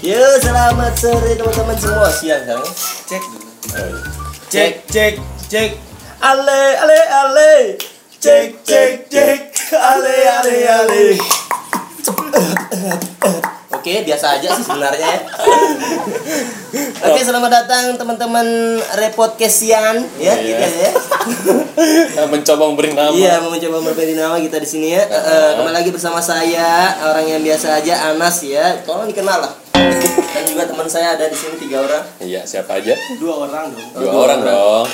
Yo, selamat sore teman-teman semua siang ya. Cek dulu. Cek, cek, cek. ale, ale, ale. Cek, cek, cek. Ale, ale, ale. Oke, biasa aja sih sebenarnya ya. Oke, selamat datang teman-teman repodcastian ya, Iya. gitu ya. Nah, mencoba memberi nama Iya, mencoba berbeda nama kita di sini ya. Eh, kembali lagi bersama saya, orang yang biasa aja, Anas ya. Tolong dikenal lah. Dan juga teman saya ada di sini tiga orang. iya siapa aja Dua orang dong. dua orang dong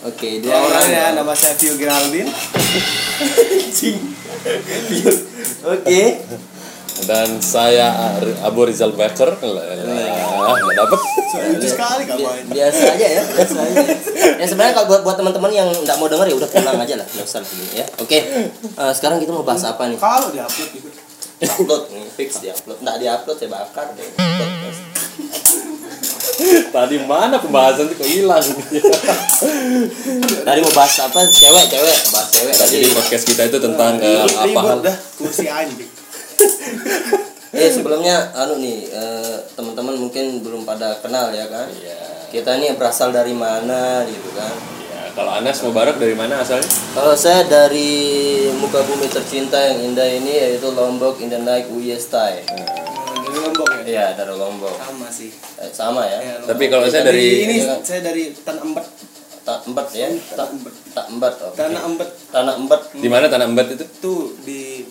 Oke, Dua orang ya, nama saya Vio Geraldine. Oke. dan saya Abu Rizal Baker lah nggak dapet Lucu sekali biasa aja ya, biasa aja. Ya sebenarnya kalau buat buat teman-teman yang nggak mau denger ya udah pulang aja lah, nggak usah gini ya. Oke, eh, sekarang kita mau bahas apa nih? Kalau diupload gitu. Upload nih, fix di upload. Nggak di upload saya bakar deh. tadi mana pembahasan itu kok hilang Tadi mau bahas apa? Cewek, cewek, bahas cewek tadi. jadi podcast kita itu tentang eh, apa Ribut hal kursi anjing. Eh sebelumnya anu nih eh, teman-teman mungkin belum pada kenal ya kan? Iya. Kita ini berasal dari mana gitu kan? Kalau Anas Mubarak dari mana asalnya Kalau saya dari muka bumi tercinta yang indah ini yaitu Lombok in the Night Uyestai. Dari Lombok ya. Iya dari Lombok. Sama sih. Eh, sama ya. Ya, Lombok. tapi kalau saya dari ini Iya. saya dari Tanah Embet. Tak embat ya. Tak Embet. tak embat. oke. Tanah Embet Tanah embat. di mana tanah embat itu tuh di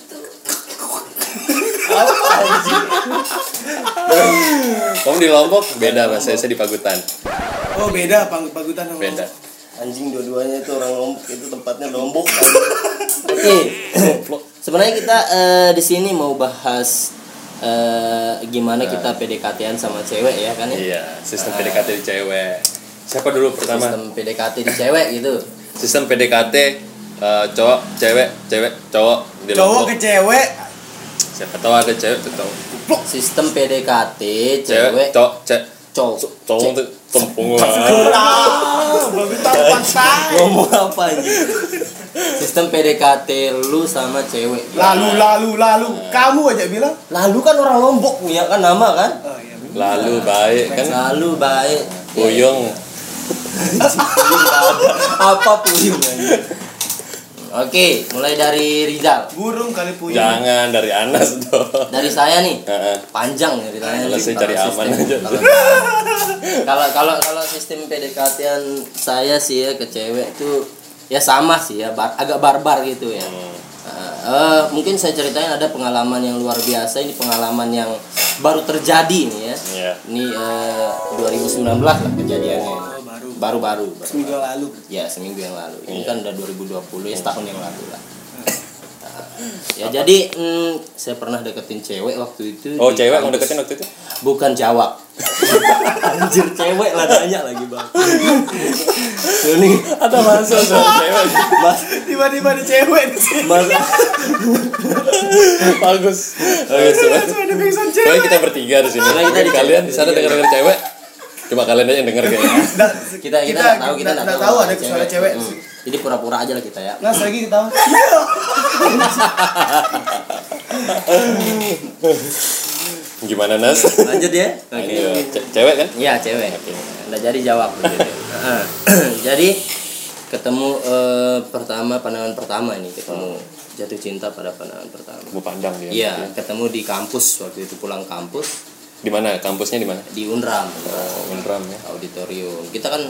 kamu di Lombok beda mas saya, saya di Pagutan Oh beda pagutan sama beda Anjing dua-duanya itu orang Lombok itu tempatnya Lombok. Oke. Sebenarnya kita eh, di sini mau bahas eh, gimana kita PDKT-an sama cewek ya kan ya? iya sistem PDKT di cewek siapa dulu pertama Sistem PDKT di cewek gitu. sistem PDKT eh, cowok cewek cewek cowok di Cowok Lombok ke cewek. siapa tahu ada cewek tuh tahu Sistem PDKT cewek cewek cowok cewek cowok. cowok tuh tempung Ah, pantai. Ngomong apa anjing? Sistem PDKT lu sama cewek. Lalu lalu lalu kamu aja bilang. Lalu kan orang Lombok punya kan nama kan? Oh iya. lalu baik kan Lalu baik. puyung Apa puyung? Oke, mulai dari Rizal. Burung kali puyuh. jangan dari Anas dong Dari saya nih. Heeh. Panjang ya ceritanya. Kalau nih. saya cari Kalau aman sistem- aja. Kalau kalau kalau sistem PDKT-an saya sih ya ke cewek itu ya sama sih ya, bar- agak barbar gitu ya. Hmm. Uh, mungkin saya ceritain ada pengalaman yang luar biasa ini pengalaman yang baru terjadi nih ya. Iya. Ini eh, 2019 lah kejadiannya. Baru. Baru-baru. Seminggu lalu. Ya seminggu yang lalu. Ini Iya. kan udah 2020 ya setahun yang lalu lah. Nah, ya jadi mm, saya pernah deketin cewek waktu itu. oh di cewek mau deketin waktu itu Bukan jawab. Anjir cewek lah nanya lagi bang. Ini ada masuk cewek mas Tiba-tiba ada cewek di sini. mas bagus bagus Cuma ada cewek. kita bertiga di sini Soalnya kita di- kalian di sana denger denger cewek cuma kalian aja yang denger kayaknya Nggak, kita kita nggak tahu kita nggak nggak tahu ada suara cewek. Hmm. Jadi pura-pura aja lah kita ya. Nah, lagi ketawa. gimana Nas Lanjut ya. Oke. Ce- cewek kan Iya cewek. Nggak jadi jawab. gitu. Heeh. jadi ketemu eh, pertama pandangan pertama ini ketemu jatuh cinta pada pandangan pertama. mau pandang dia Iya, ketemu di kampus waktu itu pulang kampus di mana kampusnya di mana di Unram, oh, Unram ya auditorium. Kita kan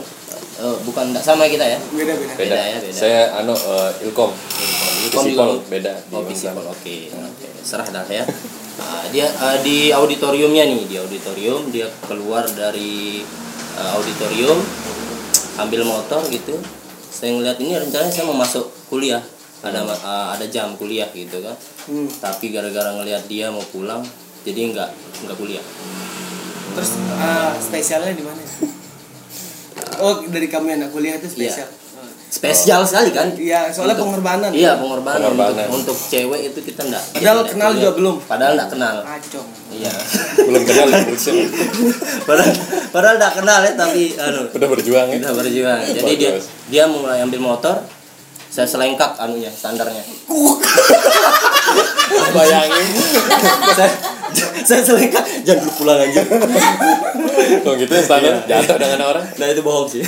eh, bukan enggak sama kita ya. Beda-beda. beda, Beda ya, beda. saya anu eh, ilkom Ilkom Lombok. beda di Oh, Unram. Visipol, oke. Oke, serah dah ya. Nah, dia eh, di auditoriumnya nih, di auditorium dia keluar dari eh, auditorium ambil motor gitu. Saya ngeliat ini rencananya saya mau masuk kuliah. Ada ma- eh, ada jam kuliah gitu kan. Hmm. Tapi gara-gara ngelihat dia mau pulang, jadi nggak nggak kuliah. Terus eh, spesialnya di mana? Oh, dari kamu yang anak kuliah itu spesial. Spesial sekali kan? Iya, soalnya Untuk- pengorbanan. Iya, pengorbanan, Pengorbanan. Untuk, untuk cewek itu kita enggak. Padahal kenal juga belum. Padahal enggak kenal. Acong. Iya. belum kenal bullshit. padahal padahal enggak kenal ya tapi anu udah berjuang ya kita berjuang. Jadi dia dia mulai ambil motor saya selengkap anunya standarnya bayangin saya, saya selengkap jangan dulu pulang aja. Kalau gitu standar jatuh dengan orang. nah itu bohong sih.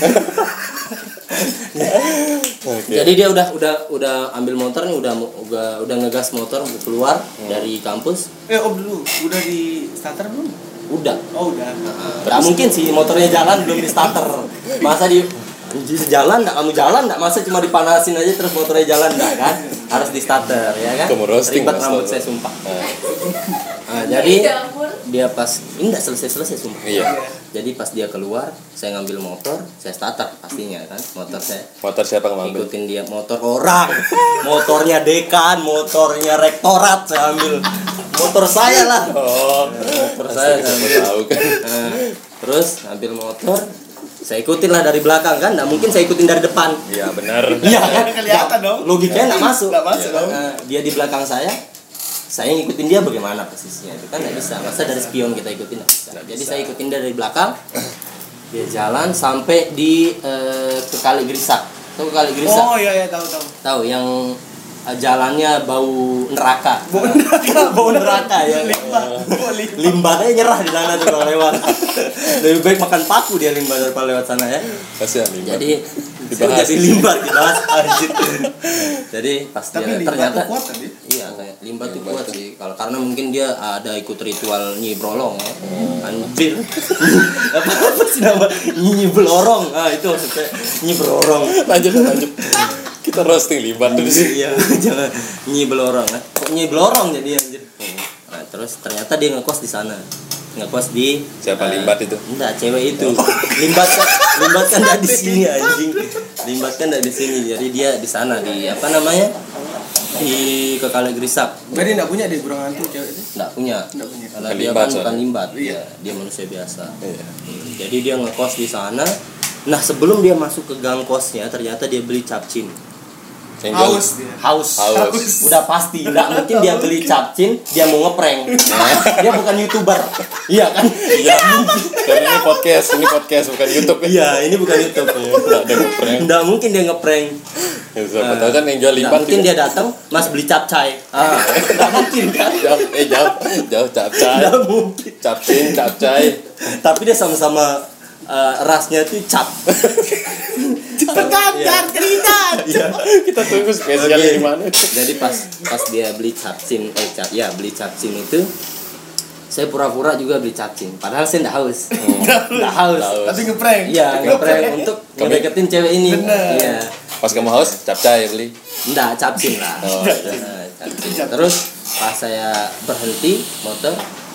Oke. jadi dia udah udah udah ambil motor nih udah udah udah ngegas motor keluar dari kampus. Eh, om dulu, udah di starter belum? udah. Oh, udah. Nggak mungkin sih motornya jalan belum di starter. Masa di jalan nggak kamu jalan nggak masa cuma dipanasin aja terus motornya jalan nggak kan? Harus di starter ya kan? Kamu roasting, ribet rambut saya sumpah Nah, Nah, jadi dia pas ini nggak selesai selesai sumpah Iya. jadi pas dia keluar saya ngambil motor saya starter pastinya kan motor saya Motor siapa yang ngambil? ikutin dia motor orang motornya dekan motornya rektorat saya ambil motor saya lah Oh, motor saya saya tahu kan. Nah, terus ambil motor saya ikutin lah dari belakang kan nggak mungkin saya ikutin dari depan Iya benar. iya kan Kelihatan dong. logikanya nggak masuk Nggak masuk dong. Nah, dia di belakang saya saya ngikutin dia bagaimana posisinya itu kan nggak bisa. Masa dari spion kita ikutin nggak bisa. Jadi saya ikutin dia dari belakang. Dia jalan sampai di eh, ke kali Grisak tahu ke kali Grisak Oh, iya iya tahu tahu. tahu yang eh, jalannya bau neraka. Bau neraka, bau neraka ya. Limbah, limbah. limbahnya nyerah di sana tuh kalau lewat. Lebih baik makan paku dia limbah daripada lewat sana ya. Kasihan nih. jadi Dibahas. jadi limbah dibahas anjir jadi pas Tapi dia limbah ternyata tuh kuat kan dia? iya kayak limbah tuh Limbah kuat tuh. sih kalau karena mungkin dia ada ikut ritual nyi brolong ya anjir apa apa sih nama nyi belorong ah itu maksudnya nyi brolong Lanjut lanjut. Kita roasting liban dulu sih. iya jangan nyi belorong kan kok nyi belorong jadi anjir nah terus ternyata dia ngekos di sana ngekos di Siapa eh, limbat itu? enggak cewek itu. Limbat kan limbat kan enggak di sini anjing limbat? kan enggak di sini jadi dia di sana di apa namanya? Di kekale grisak Berarti enggak punya dia burung hantu cewek itu? enggak punya. Nggak punya. karena Bukan dia limbat kan bukan limbat. Iya. dia, dia manusia biasa. Iya. Hmm, jadi dia ngekos di sana. Nah sebelum dia masuk ke gang kosnya ternyata dia beli capcin Haus dia. haus. Haus. udah pasti nggak mungkin dia beli capcin dia mau ngeprank. Dia bukan youtuber. Iya kan? Iya. Karena ini podcast, ini podcast bukan YouTube. iya ini bukan youtube Enggak ada ngeprank. nggak mungkin dia ngeprank. Ya, siapa tahu kan yang jual nggak limbah mungkin dia datang mas beli capcay ah. Nggak mungkin kan? Jauh eh jauh. Jauh capcay nggak mungkin. Capcin capcay tapi dia sama-sama eh, rasnya tuh cap Cerita. Iya. kita tunggu spesialnya Oke. di mana jadi pas pas dia beli capcin eh cap ya beli capcin itu saya pura-pura juga beli capcin padahal saya nggak haus nggak haus Haus. Tapi ngeprank. iya ngeprank untuk ngedeketin cewek ini iya pas kamu haus capcay beli Enggak, capcin lah. Oh, Nah, capcin. Terus pas saya berhenti motor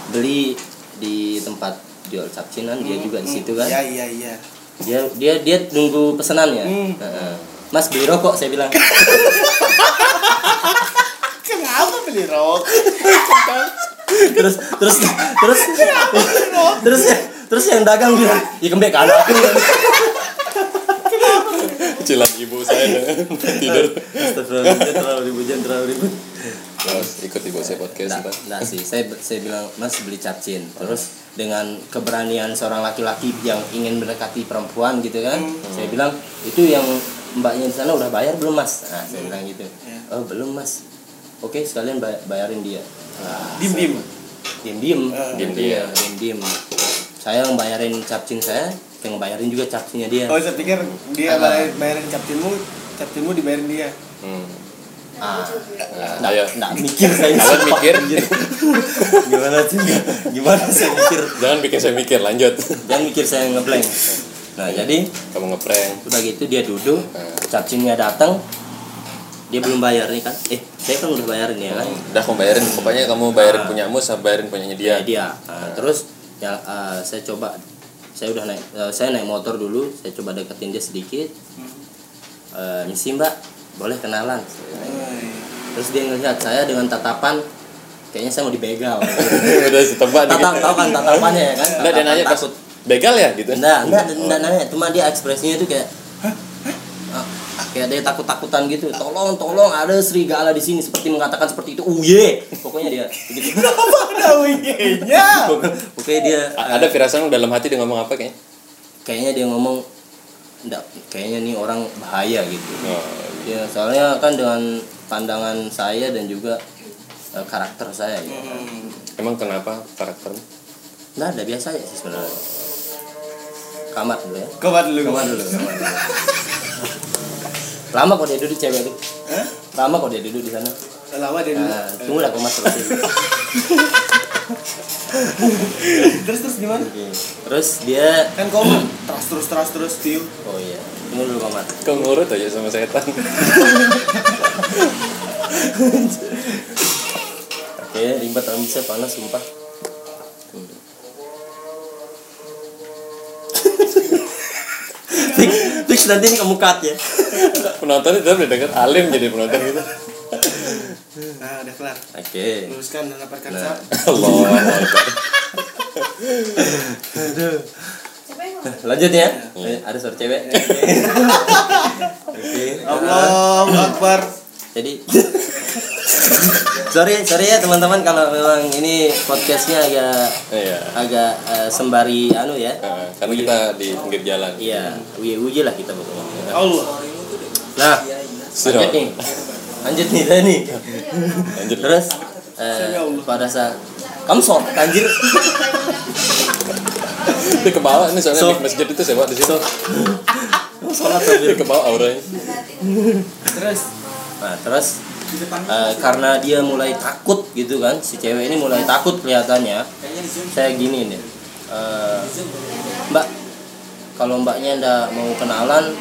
beli di tempat jual capcinan dia juga di situ kan. Iya iya iya. Dia dia dia nunggu pesanannya. Hmm. Mas beli rokok saya bilang. Kenapa beli rok? terus terus terus terus terus yang dagang bilang, "Ya kembali anak aku." Cilan ibu saya tidur Astagfirullah, dia terlalu ribut, jangan terlalu ribut. terus ikut ibu saya podcast Nggak, ntar. nggak sih, saya saya bilang Mas beli capcin. Terus dengan keberanian seorang laki-laki yang ingin mendekati perempuan gitu kan, saya bilang itu yang mbaknya di sana udah bayar belum Mas? Nah, saya bilang gitu. Oh belum Mas. Oke sekalian bay- bayarin dia. Nah, Dim dim. diem diem, Eh, diem diem, diem diem. Saya yang bayarin capcin saya, yang bayarin juga capcinnya dia. Oh saya pikir dia Ah. bayar, bayarin capcinmu, capcinmu dibayarin dia. hmm. Ah, Nah, ayo nggak mikir saya. Sumpah, mikir? anjir. Gimana sih? Gimana saya mikir? jangan bikin saya mikir lanjut Jangan mikir saya ngeblank. Nah, jadi kamu ngeprank udah gitu dia duduk, capcinnya datang, dia belum bayar nih kan? Eh, saya kan udah bayarin ya kan? udah kamu bayarin pokoknya kamu bayarin Ah. punyamu sama bayarin punyanya dia Dia dia. Nah, terus ya eh, saya coba saya udah naik eh, saya naik motor dulu, saya coba deketin dia sedikit. Eh, misi Mbak, boleh kenalan. Terus dia ngelihat saya dengan tatapan kayaknya saya mau dibegal. udah setebak Tatap, tahu kan tatapannya ya kan? Enggak dia nanya takut. begal ya gitu enggak, enggak nanya, cuma dia ekspresinya tuh kayak kayak dia takut-takutan gitu. Tolong, tolong ada serigala di sini seperti mengatakan seperti itu. Uye. Pokoknya dia begitu. Apa ada wingnya? Pokoknya dia A- ada firasat dalam hati dia ngomong apa kayaknya kayaknya dia ngomong enggak kayaknya nih orang bahaya gitu. oh, Ya, soalnya kan dengan pandangan saya dan juga eh, karakter saya ya. Hmm. Emang kenapa karakternya? Nah, ada biasa aja sih sebenarnya. Kamar dulu ya. Coba dulu. Kamar dulu. Kamar dulu. Lama kok dia duduk cewek itu. Hah? Lama kok dia duduk di sana. Lama dia dulu. Nah, tunggu lah komat selesai. Terus terus gimana? Oke. Terus dia Kan koma. Terus terus terus terus view. oh iya, tunggu dulu komat. Kau ngurut aja sama setan. Oke, ribet rambut saya panas sumpah. Fix, nanti ini kamu cut ya. penonton itu udah dekat alim jadi penonton gitu. Nah, udah kelar. Oke. Luruskan dan dapatkan Nah. sah. Allah. Lanjut ya. Eh, Ada suara cewek. Oke. Allahu Akbar. Jadi sorry sorry ya teman-teman kalau memang ini podcastnya agak Iya. agak eh, sembari anu ya. Nah, karena kita di pinggir jalan. Iya, uji uji lah kita pokoknya. Allah. Nah, Sudah. lanjut nih. Lanjut nih saya nih. Lanjut. Terus eh, pada saat kamu sholat anjir Dia ke bawah nih soalnya So- di masjid itu sewa di situ. kamu sholat Dia ke bawah auranya. Terus nah terus eh, karena dia mulai takut gitu kan si cewek ini mulai takut kelihatannya. Saya gini nih eh, mbak kalau mbaknya ndak mau kenalan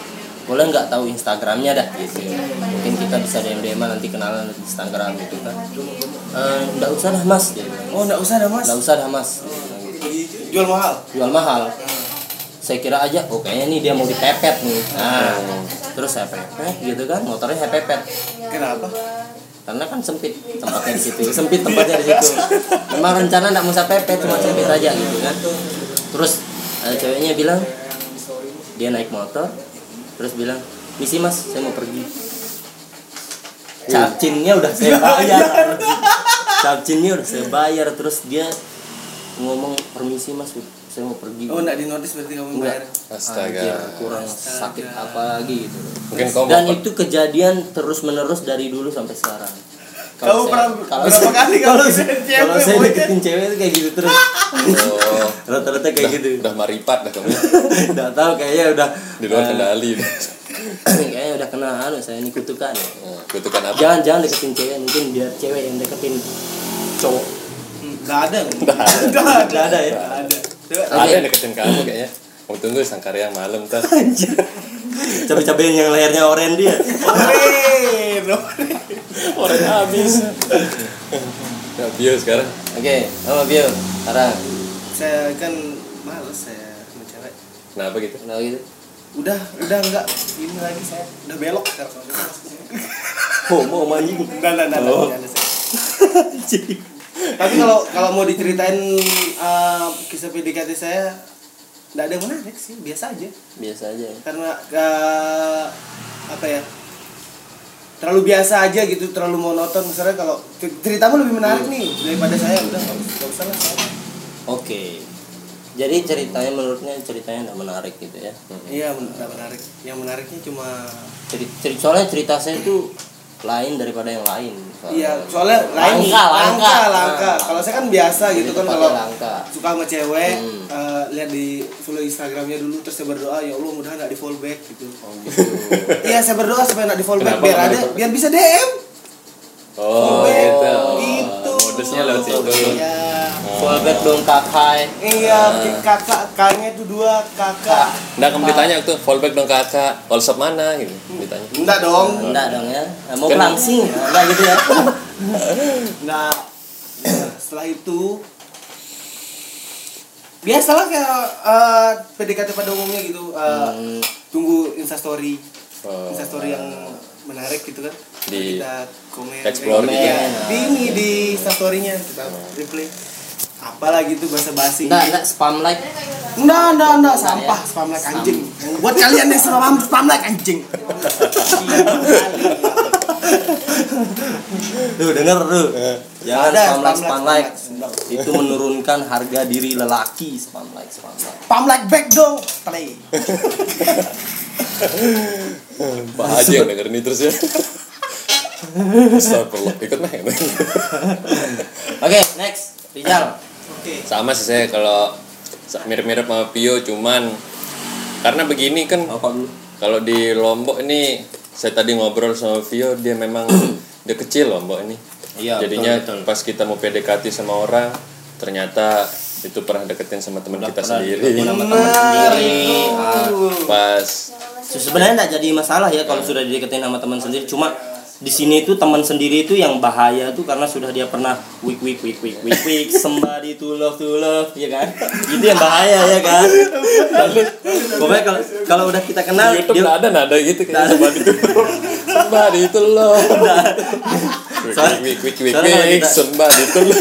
boleh nggak tahu instagramnya dah? Gitu. Mungkin kita bisa dm dm nanti kenalan di instagram gitu kan. Eh, ndak usah dah mas. Bilang. oh enggak usah dah, Mas. nggak usah dah mas. Jual mahal. jual mahal saya kira aja oh kayaknya nih dia mau dipepet nih. Nah terus saya pepet gitu kan motornya saya pepet. Kenapa? karena kan sempit tempatnya di situ sempit tempatnya di situ. Memang rencana nggak mau saya pepet cuma sempit aja gitu kan. Terus eh, ceweknya bilang dia naik motor terus bilang misi mas saya mau pergi. Capcinnya udah saya bayar. capcinnya udah saya bayar terus dia ngomong permisi mas saya mau pergi Oh, enggak di notice berarti kamu Enggak. bayar. Astaga. Anjir, kurang sakit apa lagi gitu Mungkin kau dan itu kejadian terus menerus dari dulu sampai sekarang Kamu pernah kalau berapa saya, kali kalau deketin saya, cewek, kalau saya deketin cewek itu kayak gitu terus Oh, rata-rata kayak gitu udah maripat dah kamu. udah tahu kayaknya udah Di luar eh, kendali. kayaknya udah kena anu saya ini kutukan ya. Oh, Kutukan apa? jangan jangan deketin cewek mungkin biar cewek yang deketin cowok Enggak ada. Nggak ada. Enggak ada. Nggak ada ya? Nggak ada. Ada yang deketin kamu kayaknya. Kamu tunggu sangkarya malam ntar. cabai-cabai yang lehernya oranye dia Oren, oren. Orang habis. Ya, bio sekarang. oke oh Bio sekarang Saya kan males saya sama cewek. Kenapa gitu? kenapa gitu Udah, udah enggak ini lagi saya. Udah belok sekarang. oh mau anjing Enggak, enggak, enggak, Oh. enggak, enggak, saya. Tapi kalau kalau mau diceritain uh, kisah PDKT saya enggak ada yang menarik sih, biasa aja. biasa aja ya. Karena uh, apa ya? Terlalu biasa aja gitu, terlalu monoton. Misalnya kalau cer- ceritamu lebih menarik nih daripada saya, udah enggak usah nggak usah lah. Oke. Jadi ceritanya menurutnya ceritanya nggak menarik gitu ya. Iya, nggak menarik. Yang menariknya cuma Ceri, ceri- soalnya cerita saya itu lain daripada yang lain. Soalnya- Iya, soalnya lain Langka, langka. langka, langka. Nah. Kalau saya kan biasa gitu kan kalau langka. suka sama cewek, Hmm. eh, lihat di follow Instagramnya dulu terus saya berdoa ya Allah mudah nggak di follow back gitu. Oh gitu. Iya saya berdoa supaya nggak di follow back biar ada, biar bisa DM. Oh, gitu. Gitu. Modusnya lewat situ. Iya. Fallback dong kakai. Iya, kakak kakaknya itu dua kakak. Nggak kamu ditanya tuh fallback dong kakak, WhatsApp mana gitu ditanya. Enggak dong. Enggak dong ya. Mau Kan- langsing, enggak gitu ya. Nah, ya, setelah itu biasalah kayak eh, PDKT pada umumnya gitu. eh, Hmm, tunggu instastory Oh. instastory yang menarik gitu kan Di kita komen explore gitu. iya, di ini di instastorynya kita reply apalah gitu bahasa basi enggak, enggak spam like. enggak enggak enggak sampah spam like anjing buat kalian yang spam spam like anjing Tuh denger tuh. Jangan Ada, spam like, spam like, spam like. Itu menurunkan harga diri lelaki spam like, spam like. spam like back dong play Pak Haji yang dengerin ini terus ya. Astagfirullah, ikut mah. Oke, next. Rizal. Sama sih saya kalau mirip-mirip sama Pio cuman karena begini kan kalau di Lombok ini saya tadi ngobrol sama Vio dia memang dia kecil Lombok ini. Iya, jadinya betul, betul. pas kita mau PDKT sama orang ternyata itu pernah deketin sama teman kita Pernah sendiri. deketin sama teman sendiri. Ah, pas sebenarnya tidak jadi masalah ya kalau sudah dideketin sama teman sendiri cuma di sini itu teman sendiri itu yang bahaya tuh karena sudah dia pernah week week week week week week somebody to love to love ya kan? Itu yang bahaya ya kan? Pokoknya kalau kalau udah kita kenal di YouTube dia nggak ada nada gitu kayak sembah itu sembah itu loh wik wik wik wik Soalnya kalau wik kita- sembah itu loh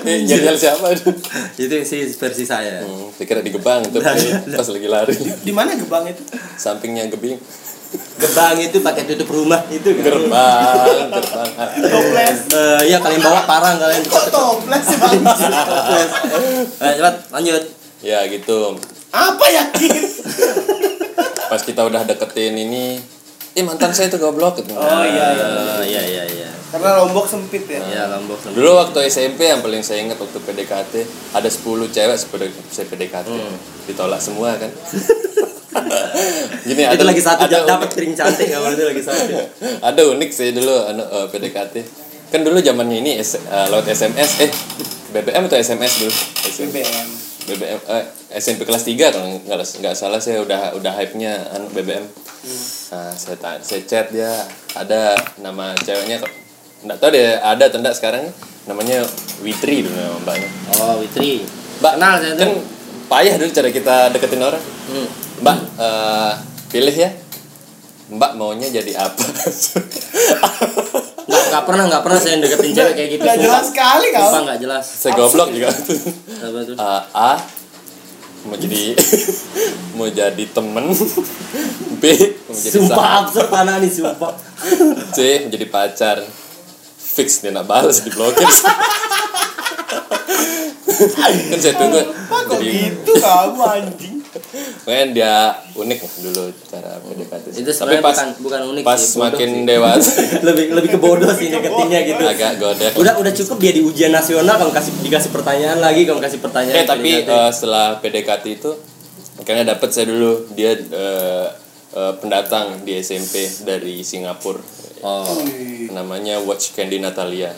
Eh, jajal siapa itu? Itu sih versi saya. Hmm, saya kira di Gebang tuh pas lagi lari. Di mana gebang itu? sampingnya gebing gebang itu pakai tutup rumah itu kan gerbang gerbang Toples. Eh, iya kalian bawa parang kalian Kok toples sih bang? Toples. Eh, cepat lanjut ya gitu Apa yakin? pas kita udah deketin ini eh mantan saya tuh goblok gitu. Oh iya iya. Iya iya iya Karena lombok sempit ya. iya lombok sendiri. Dulu waktu SMP yang paling saya ingat waktu PDKT ada 10 cewek sepeda saya PDKT ditolak semua kan. Gini itu lagi satu ada dapat piring cantik kalau itu lagi satu ada unik sih dulu anu, eh, PDKT. Kan dulu zamannya ini S, eh, lewat SMS eh BBM atau SMS dulu? SMP. BBM. BBM eh, SMP kelas 3 kalau nggak nggak salah saya udah udah hype-nya anu BBM. Nah, saya ta- saya chat dia ada nama ceweknya nggak tahu deh ada atau enggak sekarang namanya Witri dulu nama mbaknya. oh Witri Mbak, kenal saya kan tuh payah dulu cara kita deketin orang. hmm. Mbak, eh, pilih ya. Mbak maunya jadi apa? nggak nggak pernah nggak pernah saya deketin cewek kayak gitu Nggak sumpah. jelas sekali kau. sumpah nggak jelas saya goblok juga. apa tuh Eh, A mau jadi mau jadi temen B mau jadi sumpah sahabat absurd anak nih sumpah C mau jadi pacar fix dia nak balas diblokir kan saya tunggu Kok jadi gitu kamu anjing? Kan dia unik lah dulu cara PDKT itu sebenarnya bukan bukan unik pas sih makin sih. dewasa lebih lebih ke bodoh sih deketinnya gitu. Agak godek. Udah udah cukup dia di ujian nasional kamu kasih dikasih pertanyaan lagi kamu kasih pertanyaan eh tapi eh, setelah PDKT itu kayaknya dapat saya dulu. Dia eh, eh, pendatang di SMP dari Singapura. Oh. Namanya Watch Candy Natalia.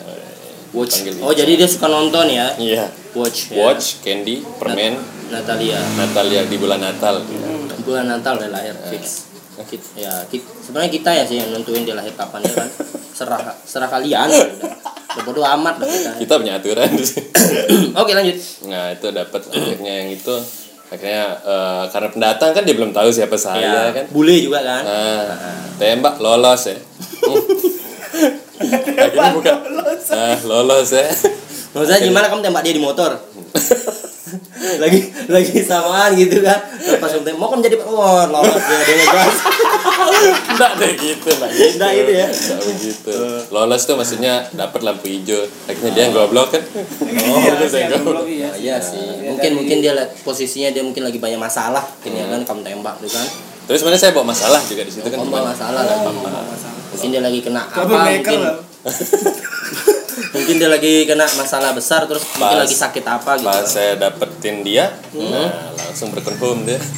Watch. Panggil oh jadi dia suka nonton ya? Iya. Watch ya. Watch Candy permen Natalia. Natalia di bulan Natal. Bulan Natal udah lahir fix. Kit- ya kit- sebenarnya kita ya sih yang nentuin dia lahir kapan ya kan. Serah serah kalian. Udah Udah bodo amat lah kita. Kita punya aturan. Di oke lanjut. Nah itu dapat akhirnya yang itu. Akhirnya eh, karena pendatang kan dia belum tahu siapa saya ya, kan? bule juga kan. Nah, tembak lolos ya. Akhirnya bukan. Nah, lolos ya. maksudnya gimana kamu tembak dia di motor lagi lagi samaan gitu kan pas kamu tembak mau kamu jadi oh lolos dia dia ngegas Enggak deh gitu, enggak gitu. Gitu ya? Nggak begitu. Lolos tuh maksudnya dapat lampu hijau. Akhirnya dia goblok kan. Oh, itu saya goblok. iya. Oh, iya sih mungkin mungkin dia posisinya dia mungkin lagi banyak masalah mungkin ya kan kamu tembak tuh kan Terus sebenarnya saya bawa masalah juga di situ kan. kamu banyak masalah lagi mungkin dia lagi kena apa mungkin lah. mungkin dia lagi kena masalah besar terus mungkin Pas- lagi sakit apa gitu Pas saya dapetin dia, nah langsung berkonfirm dia.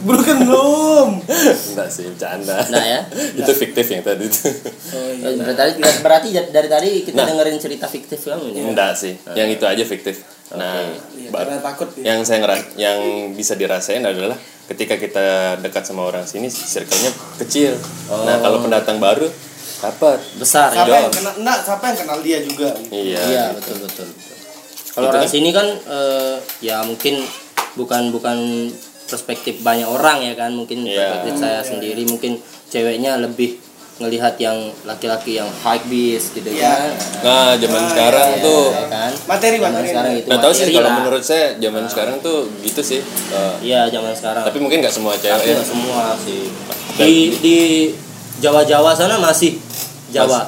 Bukan belum. Enggak sih, bercanda. Nah ya. itu fiktif yang tadi itu. Eh, Berarti berarti dari tadi kita Nah. dengerin cerita fiktif kamu ini. Enggak sih, yang itu aja fiktif. Nah, Iya, ba- karena takut ya. yang saya ngeras yang bisa dirasain adalah ketika kita dekat sama orang sini circle-nya kecil. Nah, kalau pendatang baru dapat Besar ya. Siapa yang kenal? Enggak, siapa yang kenal dia juga? gitu. Iya. Iya, betul betul. betul. Kalau orang sini kan eh, ya mungkin bukan bukan perspektif banyak orang ya kan, mungkin Iya. perspektif saya sendiri mungkin ceweknya lebih ngelihat yang laki-laki yang high beast gitu Iya. kan. Nah, zaman sekarang Ya, tuh ya kan. Materi, Zaman materi. sekarang itu nggak tahu sih kalau lah. menurut saya zaman sekarang tuh gitu sih. Eh, Iya, zaman sekarang. tapi mungkin nggak semua cewek Tapi ya. nggak semua sih. Di di Jawa-Jawa sana masih Jawa.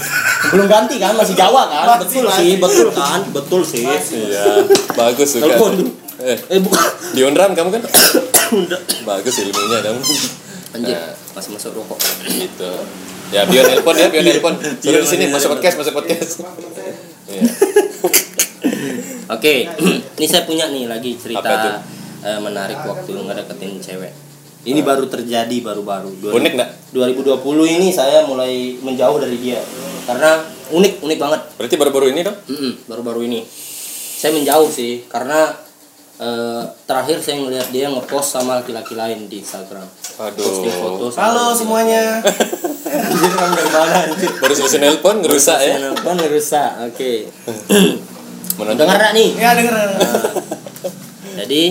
Belum ganti kan, masih Jawa kan? Masih, betul masih. sih, betul kan? Betul sih. Iya, bagus suka. Telepon. Eh, Eh bukan. di kamu kan? bagus ilmunya kamu. Anjir, Nah, masih masuk rokok. gitu Ya, Bio nelpon ya, Bio nelpon. Suruh di sini Bio masuk nelpon. podcast, masuk podcast. Iya. Oke, ini saya punya nih lagi cerita eh, menarik waktu ngedeketin cewek. Ini baru terjadi baru-baru. Dua- Unik nggak? 2020 ini saya mulai menjauh dari dia karena unik unik banget. Berarti baru-baru ini dong? Mm-mm, baru-baru ini saya menjauh sih karena eh, terakhir saya ngeliat dia ngepost sama laki-laki lain di Instagram. Posting foto. Aduh. sama Halo semuanya. Anjir, kamu dari mana anjir? Baru selesai nelpon ngerusak ya. Nelpon ngerusak. Oke. Menonton. Dengar nih? Ya denger. Jadi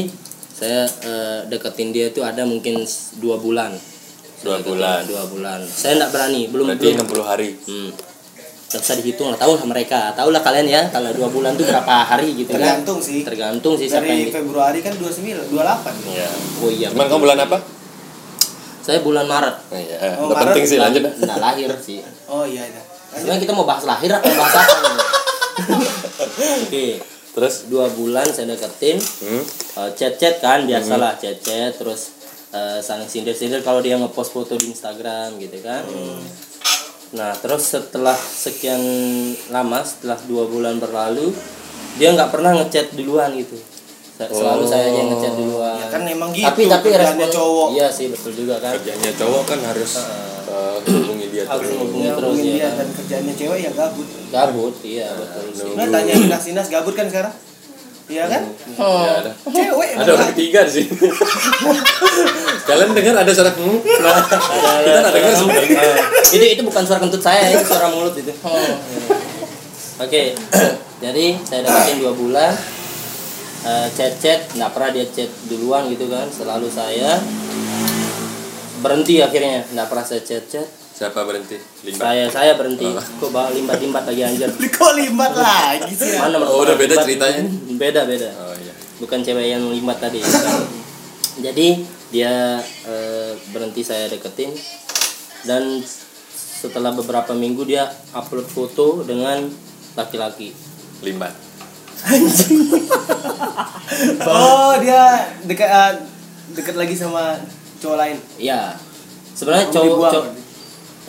saya eh, deketin dia itu ada mungkin dua bulan. Dua Saya deketin bulan. Dua bulan. Saya nggak berani, belum Berarti belum. 60 hari. Hmm. Nggak bisa dihitung lah, tahu lah mereka. Tahu lah kalian ya, kalau dua bulan tuh berapa hari gitu kan? Tergantung sih. Tergantung sih siapa Dari yang. Februari kan 29, 28. Iya. Oh iya. Cuman kamu bulan apa? Saya bulan Maret. Nah, iya. Oh, Nggak Maret. penting sih lanjut. dah. Nah lahir sih. Oh iya iya. Sebenarnya kita mau bahas lahir atau bahas apa? Oke. Terus Dua bulan saya deketin, hmm? Eh, chat-chat kan biasalah chat-chat terus eh, saling sindir-sindir kalau dia ngepost foto di Instagram gitu kan. Nah terus setelah sekian lama setelah dua bulan berlalu dia nggak pernah ngechat duluan gitu. Selalu saya aja yang ngechat duluan. Ya kan emang gitu, tapi tapi kerjaannya respon cowok. iya sih betul juga kan. Kerjanya cowok kan harus eh, hubungi dia Harus terus. hubungi Ya, terus hubungin ya dia dan kerjaannya cewek ya gabut. gabut iya betul Nah, tanya Inas Inas gabut kan sekarang? Iya kan? Ya, ada. Cewek Ada orang ketiga di sini. Kalian dengar ada suara? Nah, kita nggak dengar sebenarnya. Eh, itu itu bukan suara kentut saya itu suara mulut itu oke jadi saya dapetin dua bulan Eh, chat chat nggak pernah dia chat duluan gitu kan selalu saya berhenti akhirnya nggak pernah saya chat chat Siapa berhenti? Limbat. saya saya berhenti kok bawa limbat limbat lagi anjir Kok limbat lagi sih? mana Oh, udah beda limbat? ceritanya? beda beda Oh iya. bukan cewek yang limbat tadi jadi dia eh, berhenti saya deketin dan setelah beberapa minggu dia upload foto dengan laki-laki Limbat. Oh, dia dekat eh, dekat lagi sama cowok lain. ya sebenarnya cowok dibuang. cowok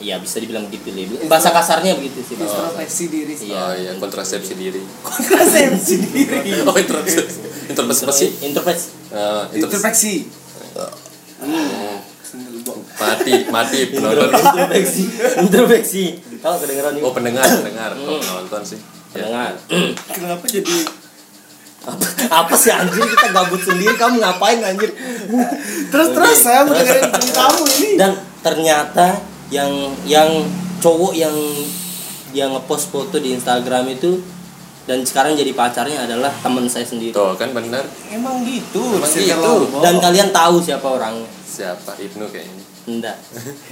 iya bisa dibilang dipilih bahasa kasarnya begitu sih. Introspeksi diri. Iya. Oh iya, kontrasepsi diri. Kontrasepsi diri. Oh, introspeksi. Introspeksi. introspeksi Oh, introspeksi. Introspeksi. Mati, mati penonton. introspeksi introspeksi tahu kedengeran Oh, pendengar, pendengar. Oh, penonton sih. Ya. dengar Kenapa jadi apa, apa sih anjir kita gabut sendiri kamu ngapain anjir terus terus saya mau dengerin ceritamu ini. dan ternyata yang yang cowok yang yang ngepost foto di Instagram itu dan sekarang jadi pacarnya adalah teman saya sendiri Tuh, kan benar. Emang gitu. Emang gitu. dan kalian tahu siapa orangnya Siapa? Ibnu kayaknya. enggak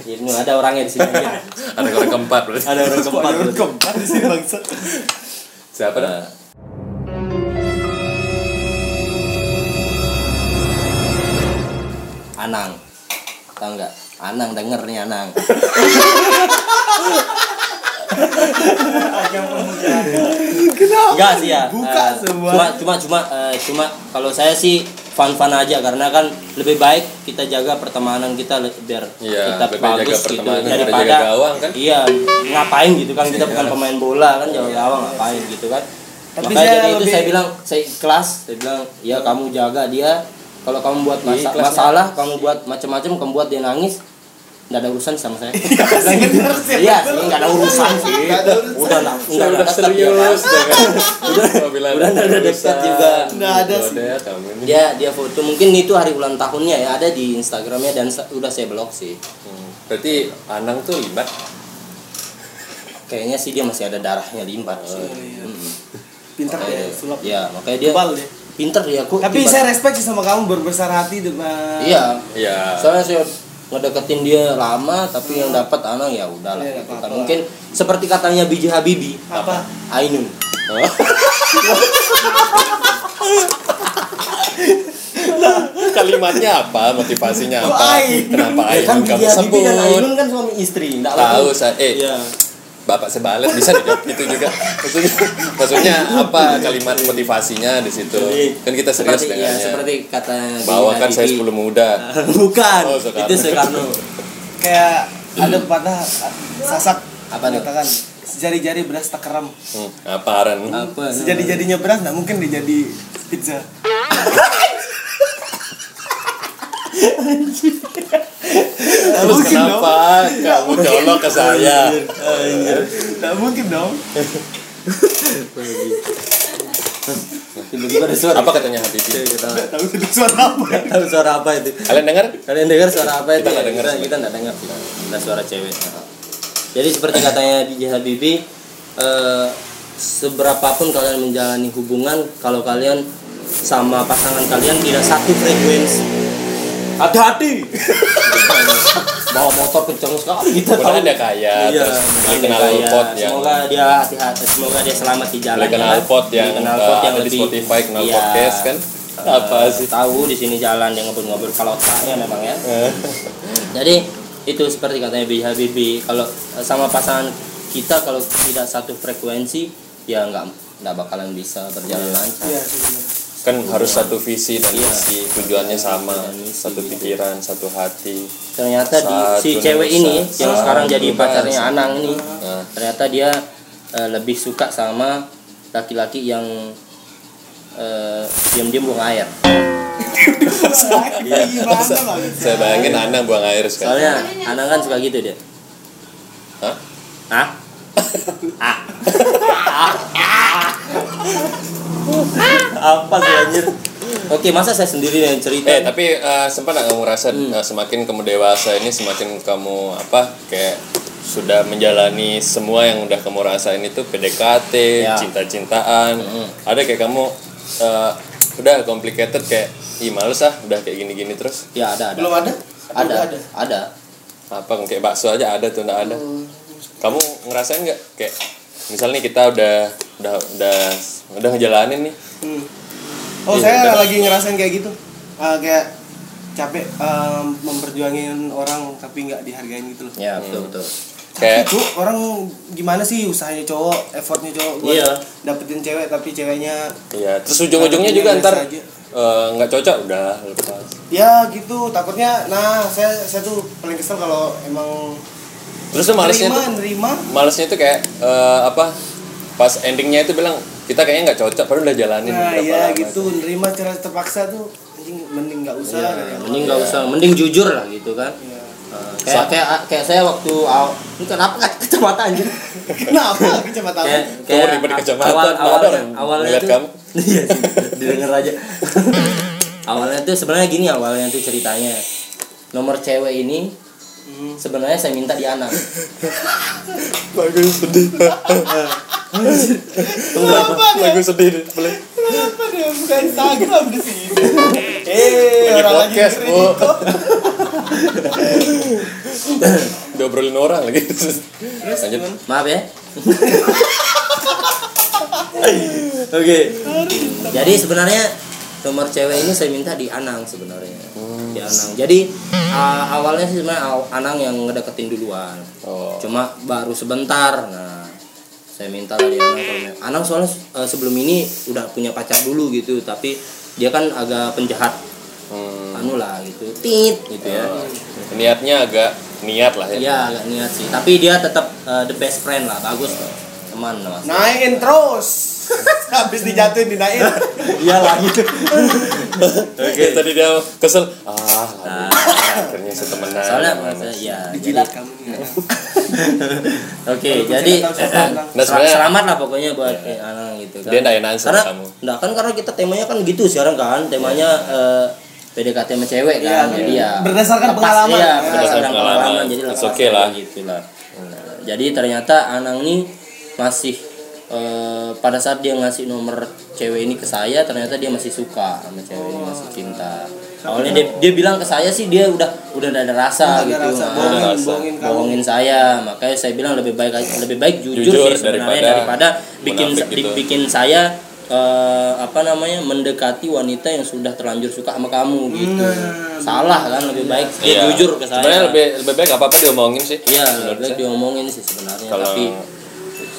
ini ada orangnya di sini Ada orang keempat berarti. ada orang keempat sih bangsa. Siapa? Anang tahu nggak Anang denger nih Anang Enggak sih ya. Buka Eh, semua. Cuma cuma cuma eh, cuma kalau saya sih fun-fun aja karena kan lebih baik kita jaga pertemanan kita biar Iya, kita lebih bagus gitu pertemanan daripada jaga gawang, kan? Iya, ngapain gitu kan kita bukan pemain bola kan jaga gawang ngapain gitu kan. Tapi Makanya saya dari itu lebih- saya bilang saya ikhlas, saya bilang ya kamu jaga dia kalau kamu buat Iya, masa- ikhlas, masalah, kamu buat macam-macam, kamu buat dia nangis, nggak ada urusan sama saya. bener sih, Iya sih, nggak ada urusan sih. Udah lah, udah kan. serius dah kan. Udah, Apabila udah ada udah dekat juga. Nggak ada sih. Udah, kamu ini. Dia dia foto mungkin itu hari ulang tahunnya ya ada di Instagramnya dan udah saya blok sih. Hmm, Berarti Anang tuh limbat. Kayaknya sih dia masih ada darahnya limbat sih. iya. Makanya- ya, sulap. Iya, makanya dia Kebal dia. Pinter dia kok. Tapi saya respect sih sama kamu berbesar hati dengan Iya. Iya. Soalnya saya ngedeketin dia lama tapi yang dapat anak ya udahlah Iya, gitu kan. apa-apa. Mungkin seperti katanya Biji Habibi. Apa? Ainun. Oh. Kalimatnya apa? Motivasinya apa? Kenapa Ya kan Ainun kamu dan sebut? Ainun kan suami istri. Nggak Tahu saya. Eh, Iya. Bapak sebalet bisa dijawab gitu juga. Maksudnya, maksudnya apa kalimat motivasinya di situ? Jadi, Kan kita serius seperti, ya, dengannya. seperti kata Biji Bahwa kan saya. 10 muda. Bukan. Oh, Soekarno. itu Soekarno. kayak ada pepatah ah, sasak Apa tuh? mengatakan jari-jari beras tak keram Hmm, apa Aren? apa sejadi-jadinya beras nggak mungkin dijadi pizza Terus mungkin kenapa kamu colok ke saya? nggak mungkin dong. Tiba-tiba ada suara. Apa katanya Habibie? kita nggak tahu itu suara apa. Nggak tahu suara apa itu. Kalian dengar? kalian dengar suara apa itu? Kita nggak dengar kita, sih. kita nggak dengar ada suara cewek. Jadi seperti katanya DJ Habibie eh, seberapapun kalian menjalani hubungan kalau kalian sama pasangan kalian tidak satu frekuensi hati-hati. Bawa motor kencang sekali. Kita tahu. dia kaya, Iya, terus beli kenal pot yang semoga dia hati-hati semoga dia selamat di jalan beli kenal pot yang kenal uh, pot yang ada di lebih Spotify kenal Iya. podcast kan? Apa Eh, sih? tahu di sini jalan dia ngobrol-ngobrol kalau otaknya memang ya. Jadi itu seperti katanya B Habibie kalau eh, sama pasangan kita kalau tidak satu frekuensi ya nggak nggak bakalan bisa berjalan lancar. Iya benar. Kan harus satu visi dan Iya. misi tujuannya sama misi, satu gitu. pikiran satu hati ternyata di, si cewek ini yang sekarang jadi pacarnya Anang ini nah, ternyata dia eh, lebih suka sama laki-laki yang eh, diam-diam buang air Iya, saya bayangin Anang buang air sekarang soalnya Anang kan suka gitu dia Hah? Hah? Ah. Apa sih anjir? Oke, masa saya sendiri yang cerita? eh tapi eh, sempat nggak kamu rasa eh, semakin kamu dewasa ini semakin kamu apa kayak sudah menjalani semua yang udah kamu rasain itu PDKT Ya. cinta-cintaan Mm. ada kayak kamu eh, udah complicated kayak ih males ah udah kayak gini-gini terus ya ada ada. belum ada ada, udah ada. Ada. apa kayak bakso aja ada tuh nggak ada kamu ngerasain nggak kayak misalnya kita udah udah udah udah ngejalanin nih Hmm. Oh Iya, saya udah. lagi ngerasain kayak gitu Ah, kayak capek em, memperjuangin orang tapi nggak dihargain gitu loh Ya, betul betul. kayak Tapi tuh orang gimana sih usahanya cowok, effortnya cowok buat Iya. dapetin cewek tapi ceweknya ya terus ujung-ujungnya juga ntar eh, nggak cocok udah lepas ya gitu takutnya nah saya saya tuh paling kesel kalau emang terus tuh malesnya nerima tuh nerima malesnya tuh kayak eh, apa pas endingnya itu bilang kita kayaknya nggak cocok padahal udah jalanin nah berapa ya lama gitu nerima cara terpaksa tuh anjing mending nggak usah Ya, gitu. mending nggak usah, mending jujur lah gitu kan. Iya. Eh, kayak kayak kayak saya waktu aw, ini kenapa kan kacamata anjir? kenapa kecamatan kayak Kamu ribet kacamata, awal awalnya awalnya tuh kamu. iya sih didengar aja awalnya tuh sebenarnya gini awalnya tuh ceritanya nomor cewek ini Hmm. sebenarnya saya minta di anak. Lagu sedih. Lagu sedih deh boleh? Kenapa dia buka Instagram di sini? Eh orang lagi Bu. kok. diobrolin orang lagi. Terus Lanjut. maaf ya. Oke. Jadi sebenarnya nomor cewek ini saya minta di Anang sebenarnya. Di Anang. Jadi uh, awalnya sih sebenarnya Anang yang ngedeketin duluan. Oh. Cuma baru sebentar. Nah saya minta lah di Anang kalau Anang soalnya uh, sebelum ini udah punya pacar dulu gitu tapi dia kan agak penjahat. Hmm. anu lah gitu. Tit. Gitu ya. Niatnya agak niat lah ya. Iya agak niat sih. Tapi dia tetap uh, the best friend lah. Bagus teman mas naikin terus habis dijatuhin dinaikin iyalah gitu Oke, tadi dia kesel. Ah, aduh, akhirnya setemenan. soalnya gimana? maksudnya, ya jadi jilat kamu oke jadi. Nah, selamat lah pokoknya buat eh, anak gitu kan Dia nggak enak sama karena kamu. enggak kan karena kita temanya kan gitu sekarang kan temanya eh, PDKT sama cewek Iya, kan iya. jadi ya Berdasarkan lepas, pengalaman. iya, Ya, berdasarkan pengalaman jadi lepas okay lah. gitu lah Nah, jadi ternyata Anang nih masih eh, pada saat dia ngasih nomor cewek ini ke saya ternyata dia masih suka sama cewek ini masih cinta awalnya dia, dia bilang ke saya sih dia udah udah ada rasa gitu rasa, Nah, bohongin, rasa. bohongin kamu. bohongin saya makanya saya bilang lebih baik lebih baik jujur, Jujur sih sebenarnya daripada daripada, bikin gitu. bikin saya eh, apa namanya mendekati wanita yang sudah terlanjur suka sama kamu gitu Nah, salah kan lebih baik dia Iya. jujur ke saya Sebenarnya lebih lebih baik apa apa diomongin sih. iya lebih baik diomongin sih sebenarnya Kalau tapi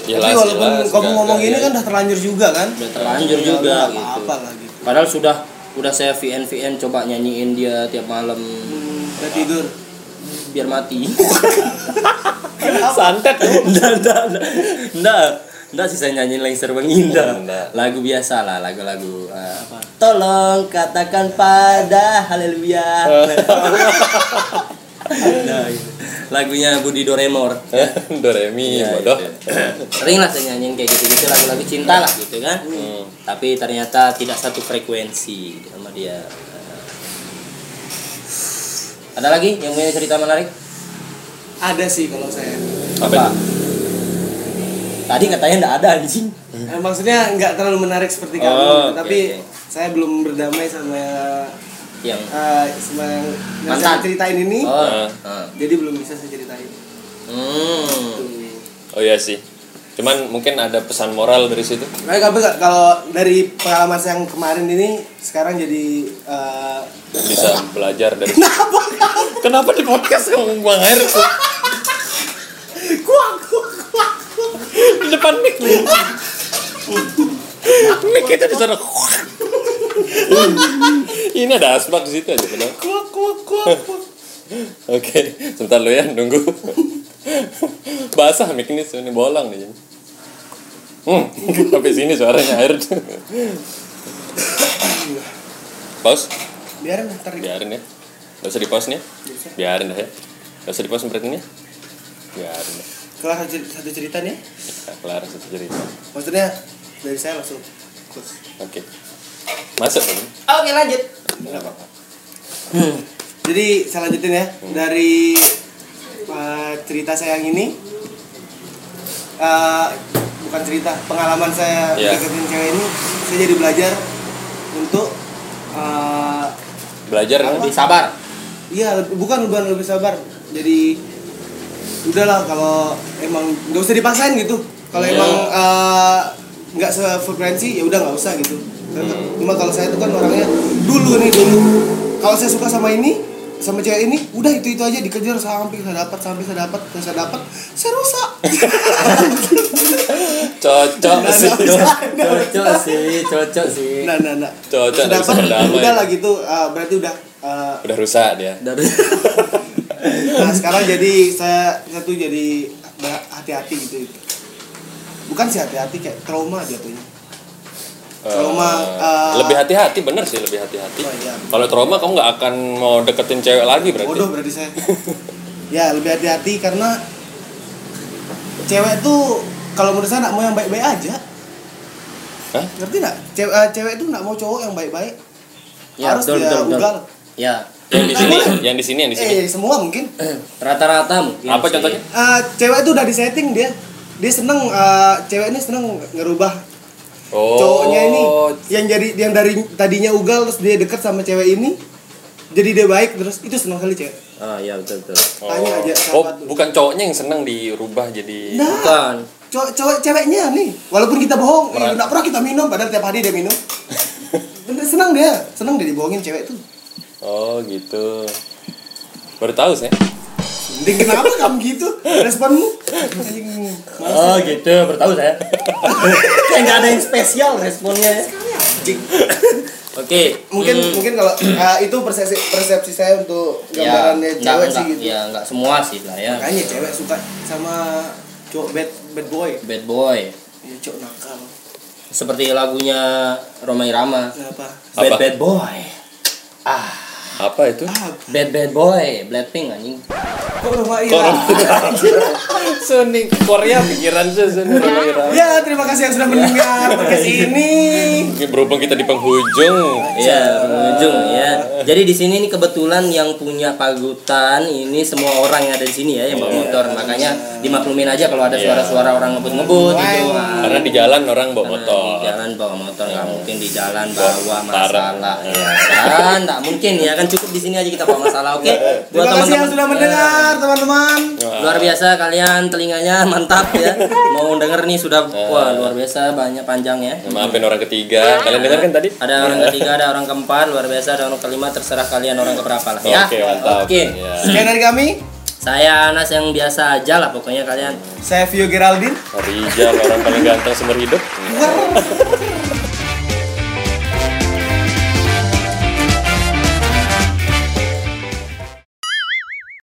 jelas tapi walaupun jelas, kamu nggak- ngomong nggak- ini ya. kan udah terlanjur juga kan udah terlanjur Ya, juga nggak gitu lah gitu padahal sudah udah saya VN VN coba nyanyiin dia tiap malam Hmm, udah tidur biar mati. Santet. Nggak, nggak, nggak. Nggak. Nggak sih saya nyanyiin Lengser Mengindah. Nggak. Lagu biasa lah, lagu-lagu apa? Tolong katakan pada haleluya. nah, itu. Lagunya Budi Doremor. Doremi, Iya, bodoh. itu. Sering lah saya nyanyiin kayak gitu-gitu lagu-lagu cinta lah gitu kan. Hmm. Tapi ternyata tidak satu frekuensi sama dia. Ada lagi yang punya cerita menarik? Ada sih kalau saya. Apa? Tadi katanya enggak ada anjing. Eh, maksudnya nggak terlalu menarik seperti Oh, kamu, oke, tapi oke. saya belum berdamai sama Yang eh, sama yang yang Mantan. saya ceritain ini. Oh. Ah. Jadi belum bisa saya ceritain. Hmm. Oh iya sih. Cuman mungkin ada pesan moral dari situ. Nah, kalau kalau dari pengalaman saya yang kemarin ini sekarang jadi eh, Bisa belajar dari Kenapa di podcast ngomong buang air tuh? kuak kuak kuak. Di depan mic nih. mic itu di sana. Ini ada asbak di situ aja benar. kuak kuak kuak. Oke, sebentar lo ya nunggu. Basah mic ini ini bolong nih. Hmm, sampai sini suaranya air. Pause, Biarin ntar biarin ya. Gak usah di pause nih. ya. Biarin dah ya. Gak usah di pause berarti nih. ya. Biarin deh. Kelar satu cer- satu cerita nih. Nah, kelar satu cerita. Maksudnya dari saya langsung. Oke. Masuk kan? Oke lanjut. Enggak apa-apa. Jadi saya lanjutin ya dari uh, cerita saya yang ini uh, bukan cerita pengalaman saya Iya. deketin cewek ini saya jadi belajar untuk uh, Belajar kan? Lebih sabar. iya bukan bukan lebih sabar jadi udahlah kalau emang nggak usah dipaksain gitu kalau Iya. emang uh, nggak sefrekuensi ya udah nggak usah gitu Hmm. cuma kalau saya tuh kan orangnya dulu nih dulu. Kalau saya suka sama ini sama cewek ini udah itu itu aja dikejar sampai saya dapat sampai saya dapat sampai saya dapat saya rusak. Cocok Nah, sih. nah, Cocok sih, cocok sih. nah nah nah Cocok, dapat udah lah gitu. Uh, berarti udah uh, Udah rusak dia. Nah sekarang jadi saya saya tuh jadi hati-hati gitu. Bukan sih hati-hati kayak trauma jatuhnya Trauma, Eh, eh, lebih hati-hati bener sih lebih hati-hati. Oh, iya. Kalau trauma kamu nggak akan mau deketin cewek lagi berarti. bodoh berarti saya ya lebih hati-hati karena cewek tuh kalau menurut saya nak mau yang baik-baik aja Hah? ngerti nggak cewek eh, cewek tuh nak mau cowok yang baik-baik Ya, harus betul, dia betul, betul. ugal Ya, Yang di sini, yang di sini, yang di sini. eh semua mungkin rata-rata mungkin. Apa sih. contohnya? Eh, cewek tuh udah disetting dia dia seneng eh, cewek ini seneng ngerubah Oh. cowoknya ini yang jadi yang dari tadinya ugal terus dia deket sama cewek ini jadi dia baik terus itu seneng kali cewek Ah, iya betul betul. Oh. Tanya aja Oh, sahabat lu. bukan cowoknya yang senang dirubah jadi nah Bukan. cowok cowok ceweknya nih walaupun kita bohong Merat- eh, nggak pernah kita minum padahal tiap hari dia minum bener seneng dia seneng dia dibohongin cewek tuh Oh, gitu. Baru tahu saya. Mending kenapa kamu gitu responmu. Oh gitu, bertahu saya. Kayak nggak ada yang spesial responnya. ya. Oke. mungkin hmm, mungkin kalau ah, itu persepsi persepsi saya untuk ya, gambarannya nggak- cewek sih nggak- gitu Ya nggak semua sih lah ya. makanya cewek suka sama cowok bad bad boy Bad boy. ya cowok nakal Seperti lagunya Roma Irama. kenapa Bad Apa? bad boy. Ah, Apa itu? ah bad bad boy, Blackpink anjing. Kok Ira Sony Korea pikiran saya Sony Korea. ya terima kasih yang sudah mendengar podcast ini berhubung kita di penghujung. Iya, pengunjung ya. Jadi di sini nih kebetulan yang punya pagutan ini semua orang yang ada di sini ya yang bawa motor. Makanya dimaklumin aja kalau ada Iya. suara-suara orang ngebut-ngebut gitu. Karena di jalan orang bawa motor. Di jalan bawa motor nggak mungkin di jalan bawa masalah ya kan nggak mungkin ya kan cukup di sini aja kita bawa masalah oke terima kasih yang sudah mendengar teman-teman. Luar biasa kalian telinganya mantap ya. Mau denger nih sudah wah. luar biasa banyak panjang ya. Maafin orang ketiga. Kalian dengar kan tadi? ada orang ketiga ada orang keempat luar biasa ada orang kelima terserah kalian orang keberapa lah ya. Oke, mantap. oke. Ya. sekian dari kami. Saya Anas yang biasa aja lah pokoknya kalian. Saya Vio Geraldine. Rijal orang paling ganteng seumur hidup.